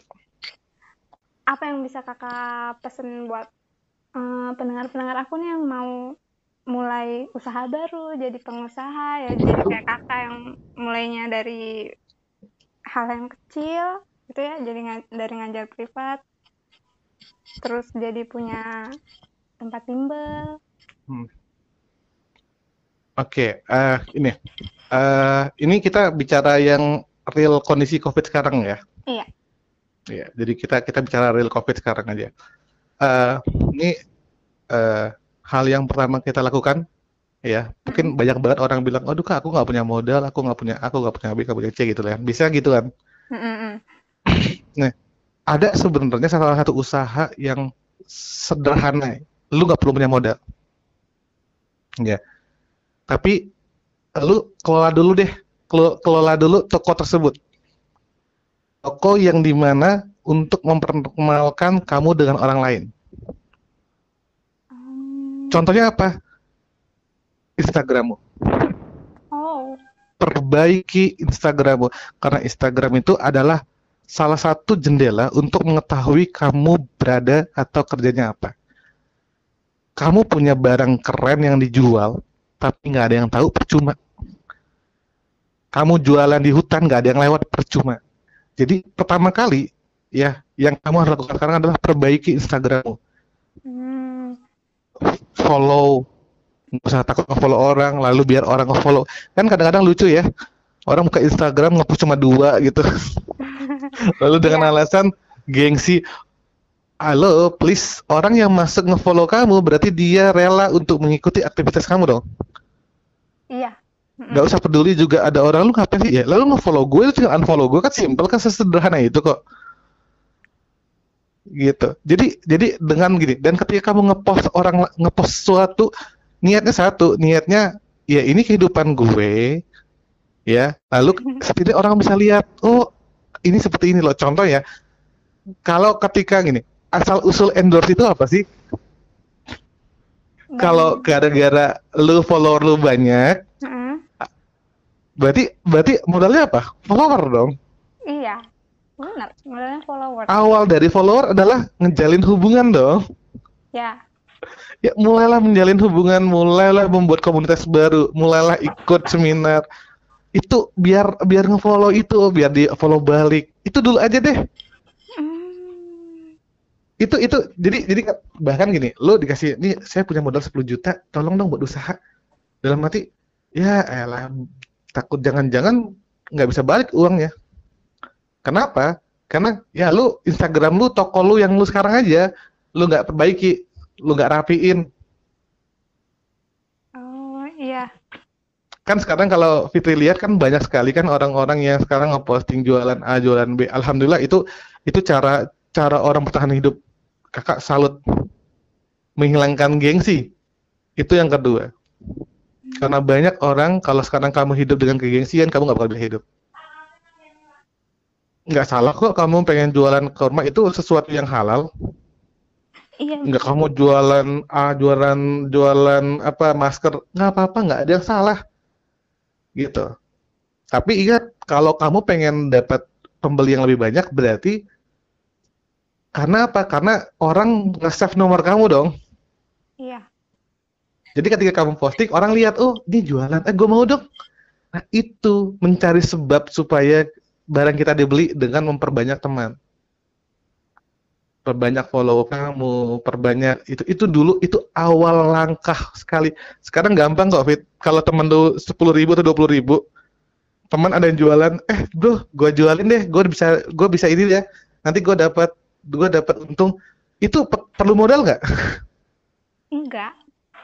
Apa yang bisa Kakak pesen buat eh, pendengar-pendengar aku nih yang mau mulai usaha baru, jadi pengusaha ya, jadi kayak Kakak yang mulainya dari hal yang kecil gitu ya, jadi dari ngajar privat, terus jadi punya tempat bimbel. Oke, eh ini. eh ini kita bicara yang real kondisi COVID sekarang ya. Iya. Iya, jadi kita kita bicara real COVID sekarang aja. Eh ini eh hal yang pertama kita lakukan, ya. Mungkin banyak banget orang bilang, aduh kak, aku nggak punya modal, aku nggak punya, aku nggak punya B, nggak punya C gitu lah. Bisa gitu kan? Mm-mm-mm. Ada sebenarnya salah satu usaha yang sederhana, lu nggak perlu punya modal. Ya. Tapi lu kelola dulu deh, kelo- kelola dulu toko tersebut. Toko yang di mana untuk memperkenalkan kamu dengan orang lain. Hmm. Contohnya apa? Instagrammu. Oh, Perbaiki Instagrammu. Karena Instagram itu adalah salah satu jendela untuk mengetahui kamu berada atau kerjanya apa. Kamu punya barang keren yang dijual, tapi nggak ada yang tahu, percuma. Kamu jualan di hutan, nggak ada yang lewat, percuma. Jadi pertama kali, ya, yang kamu harus lakukan sekarang adalah perbaiki Instagrammu. hmm. follow nggak usah takut nge-follow orang lalu biar orang nge-follow kan kadang-kadang lucu ya orang buka Instagram nge-post cuma dua gitu lalu dengan alasan gengsi halo please orang yang masuk nge-follow kamu berarti dia rela untuk mengikuti aktivitas kamu dong Iya. Mm-mm. nggak usah peduli juga ada orang lu ngapain sih ya lalu nge-follow gue itu tinggal unfollow gue kan simple kan sesederhana itu kok gitu. Jadi jadi dengan gini dan ketika kamu ngepost orang ngepost sesuatu niatnya satu, niatnya ya ini kehidupan gue ya. Lalu setidaknya orang bisa lihat, oh ini seperti ini loh. Contoh ya. Kalau ketika gini, asal usul endorse itu apa sih? Kalau gara-gara lu follower lu banyak, Mm-mm. berarti berarti modalnya apa? Follower dong. Iya, benar. Modalnya follower. Awal dari follower adalah ngejalin hubungan dong. Ya, Ya mulailah menjalin hubungan, mulailah membuat komunitas baru, mulailah ikut seminar. Itu biar biar ngefollow itu, biar di follow balik. Itu dulu aja deh. Hmm. Itu itu jadi jadi bahkan gini, lu dikasih nih saya punya modal 10 juta, tolong dong buat usaha. Dalam hati, ya elah takut jangan-jangan nggak bisa balik uangnya. Kenapa? Karena ya lu Instagram lu, toko lu yang lu sekarang aja, lu nggak perbaiki, lu nggak rapiin. Oh, iya. Kan sekarang kalau Fitri lihat kan banyak sekali kan orang-orang yang sekarang ngeposting jualan A, jualan B. Alhamdulillah itu itu cara cara orang bertahan hidup. Kakak salut. Menghilangkan gengsi. Itu yang kedua. Karena banyak orang kalau sekarang kamu hidup dengan kegengsian, kamu nggak bakal bisa hidup. Nggak salah kok kamu pengen jualan kurma itu sesuatu yang halal. Iya, Nggak kamu jualan A, jualan jualan apa masker, nggak apa-apa, nggak ada yang salah. Gitu. Tapi ingat, kalau kamu pengen dapat pembeli yang lebih banyak, berarti karena apa? Karena orang nge-save nomor kamu dong. iya. Jadi ketika kamu posting, orang lihat, oh ini jualan, eh gue mau dong. Nah itu mencari sebab supaya barang kita dibeli dengan memperbanyak teman. Perbanyak follow kamu, perbanyak itu itu dulu itu awal langkah sekali. Sekarang gampang kok Fit. Kalau temen lu sepuluh ribu atau dua puluh ribu, teman ada yang jualan, eh bro, gue jualin deh, gue bisa gue bisa ini ya. Nanti gue dapat gue dapat untung. Itu pe- perlu modal nggak? Enggak.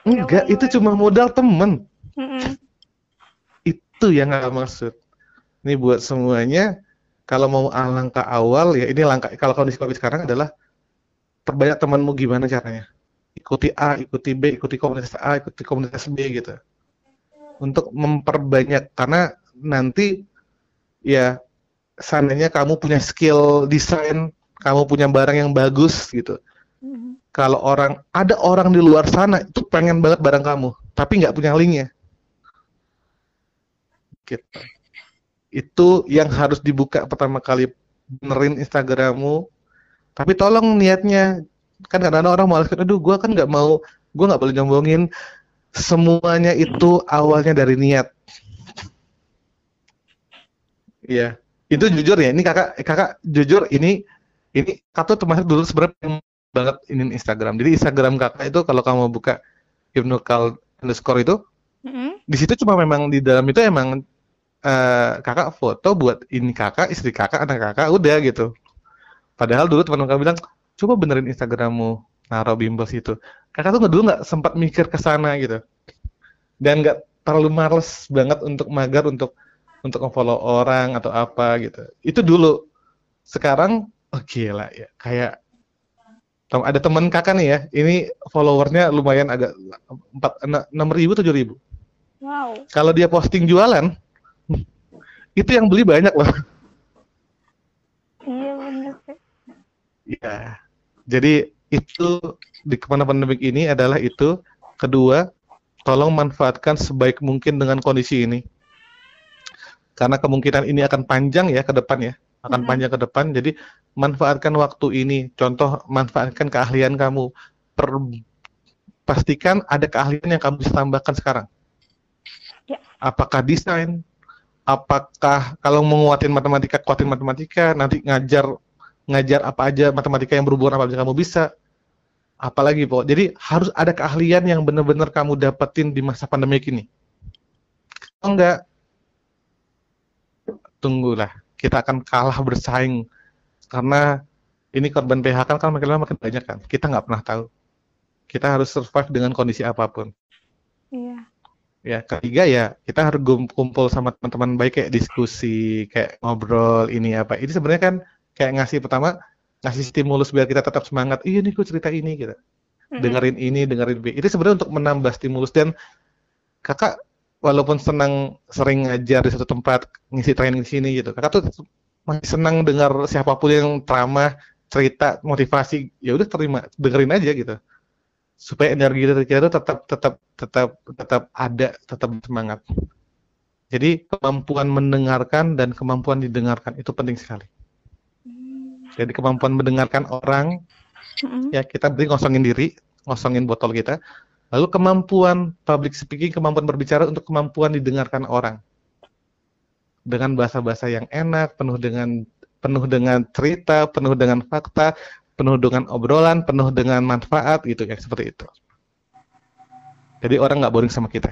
Enggak, itu cuma modal temen. Mm-mm. Itu yang nggak maksud. Ini buat semuanya, kalau mau langkah awal ya ini langkah kalau kondisi covid sekarang adalah perbanyak temanmu gimana caranya. Ikuti A, ikuti B, ikuti komunitas A, ikuti komunitas B gitu. Untuk memperbanyak karena nanti ya seandainya kamu punya skill desain, kamu punya barang yang bagus gitu. Mm-mm. Kalau orang ada orang di luar sana itu pengen banget barang kamu, tapi nggak punya linknya. Gitu. Itu yang harus dibuka pertama kali benerin Instagrammu. Tapi tolong niatnya kan kadang-kadang orang malas aduh gua kan nggak mau gua nggak boleh nyombongin semuanya itu awalnya dari niat. Iya. Itu jujur ya, ini kakak kakak jujur ini ini kakak tuh termasuk dulu sebenarnya banget ini Instagram. Jadi Instagram kakak itu kalau kamu buka Ibnu Kal underscore itu Mm-mm. di situ cuma memang di dalam itu emang eh, kakak foto buat ini kakak, istri kakak, anak kakak, udah gitu. Padahal dulu teman kakak bilang, coba benerin Instagrammu, naruh bimbel situ. Kakak tuh dulu nggak sempat mikir ke sana gitu. Dan nggak terlalu males banget untuk magar untuk untuk nge-follow orang atau apa gitu. Itu dulu. Sekarang, oh gila ya, kayak ada teman kakak nih ya, ini followernya lumayan agak empat enam ribu tujuh ribu. Wow. Kalau dia posting jualan, itu yang beli banyak loh. Iya bener sih. Ya, jadi itu di ke mana pandemik ini adalah itu. Kedua, tolong manfaatkan sebaik mungkin dengan kondisi ini. Karena kemungkinan ini akan panjang ya ke depan ya, akan Mhm. panjang ke depan. Jadi manfaatkan waktu ini. Contoh, manfaatkan keahlian kamu. Per- pastikan ada keahlian yang kamu bisa tambahkan sekarang. Ya. Apakah desain? Apakah kalau menguatin matematika, kuatin matematika, nanti ngajar ngajar apa aja matematika yang berhubungan apa aja kamu bisa. Apalagi pokok. Jadi harus ada keahlian yang benar-benar kamu dapetin di masa pandemi ini. Kalau enggak, tunggulah. Kita akan kalah bersaing karena ini korban PHK kan makin lama makin banyak kan. Kita nggak pernah tahu. Kita harus survive dengan kondisi apa pun. Iya. Ya, ketiga ya kita harus kumpul sama teman-teman baik kayak diskusi, kayak ngobrol ini apa. Ini sebenarnya kan kayak ngasih pertama ngasih stimulus biar kita tetap semangat. Iya nih, gue cerita ini gitu. Mm-mm. Dengerin ini, dengerin B. Itu sebenarnya untuk menambah stimulus dan kakak walaupun senang sering ngajar di satu tempat, ngisi training di sini gitu. Kakak tuh masih senang dengar siapa pun yang ceramah, cerita, motivasi. Ya udah terima, dengerin aja gitu. Supaya energi dari kita tuh tetap tetap tetap tetap ada, tetap semangat. Jadi kemampuan mendengarkan dan kemampuan didengarkan itu penting sekali. Jadi kemampuan mendengarkan orang, Mm-mm. ya kita berarti ngosongin diri, ngosongin botol kita. Lalu kemampuan public speaking, kemampuan berbicara untuk kemampuan didengarkan orang. Dengan bahasa-bahasa yang enak, penuh dengan penuh dengan cerita, penuh dengan fakta, penuh dengan obrolan, penuh dengan manfaat gitu ya, seperti itu. Jadi orang nggak boring sama kita.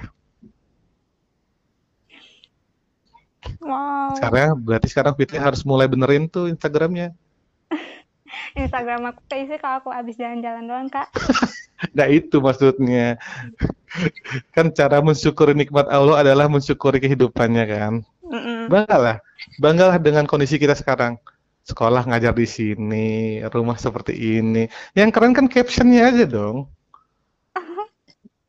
Wow. Sekarang berarti sekarang Fitri harus mulai benerin tuh Instagramnya. Instagram aku keisi kalau aku habis jalan-jalan doang, Kak. Nah itu maksudnya. kan cara mensyukuri nikmat Allah adalah mensyukuri kehidupannya kan. Mm-mm. Banggalah. Banggalah dengan kondisi kita sekarang. Sekolah ngajar di sini, rumah seperti ini. Yang keren kan captionnya aja dong.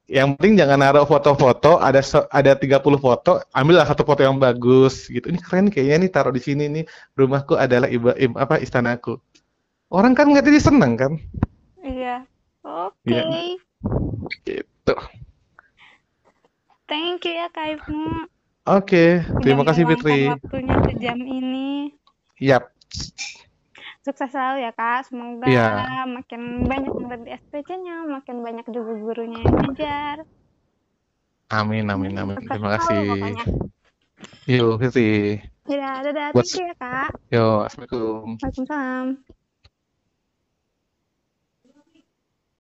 Yang penting jangan naruh foto-foto, ada ada 30 foto, ambillah satu foto yang bagus gitu. Ini keren kayaknya nih taruh di sini nih. Rumahku adalah iba, im- apa istanaku. Orang kan nggak jadi seneng kan? Iya. Oke. Iya. Gitu. Thank you ya Kak Ibnu. Oke, Udah terima kasih meluangkan Fitri. waktunya sejam ini. Yap. Sukses selalu ya Kak. Semoga Iya. makin banyak murid di SPC-nya, makin banyak juga gurunya yang ngajar. Amin, amin, amin. Sukses Terima kasih. Yuk, Fitri. Dadah, dadah. Thank you ya Kak. Yo, Assalamualaikum. Waalaikumsalam.